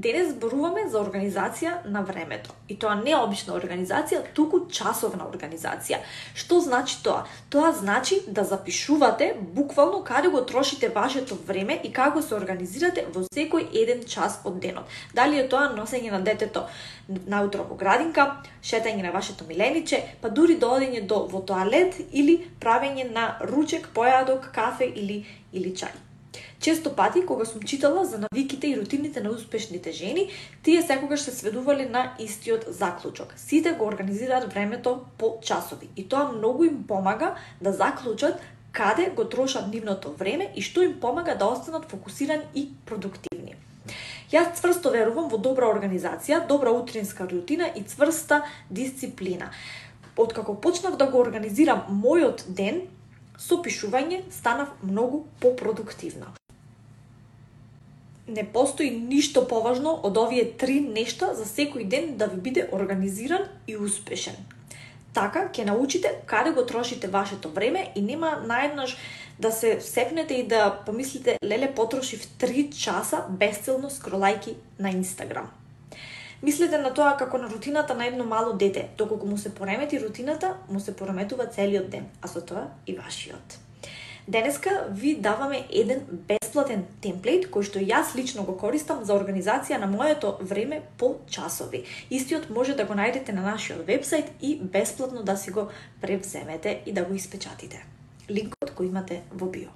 Денес зборуваме за организација на времето. И тоа не обична организација, туку часовна организација. Што значи тоа? Тоа значи да запишувате буквално каде го трошите вашето време и како се организирате во секој еден час од денот. Дали е тоа носење на детето наутро во градинка, шетање на вашето милениче, па дури да доодење до во тоалет или правење на ручек, појадок, кафе или или чај. Често пати, кога сум читала за навиките и рутините на успешните жени, тие секогаш се сведувале на истиот заклучок. Сите го организираат времето по часови и тоа многу им помага да заклучат каде го трошат нивното време и што им помага да останат фокусирани и продуктивни. Јас цврсто верувам во добра организација, добра утринска рутина и цврста дисциплина. Откако почнав да го организирам мојот ден, со пишување станав многу попродуктивна не постои ништо поважно од овие три нешта за секој ден да ви биде организиран и успешен. Така ќе научите каде го трошите вашето време и нема наеднаш да се сепнете и да помислите леле потрошив 3 часа бесцелно скролајки на Инстаграм. Мислете на тоа како на рутината на едно мало дете, доколку му се поремети рутината, му се пореметува целиот ден, а со тоа и вашиот. Денеска ви даваме еден бесплатен темплейт кој што јас лично го користам за организација на моето време по часови. Истиот може да го најдете на нашиот вебсайт и бесплатно да си го превземете и да го испечатите. Линкот го имате во био.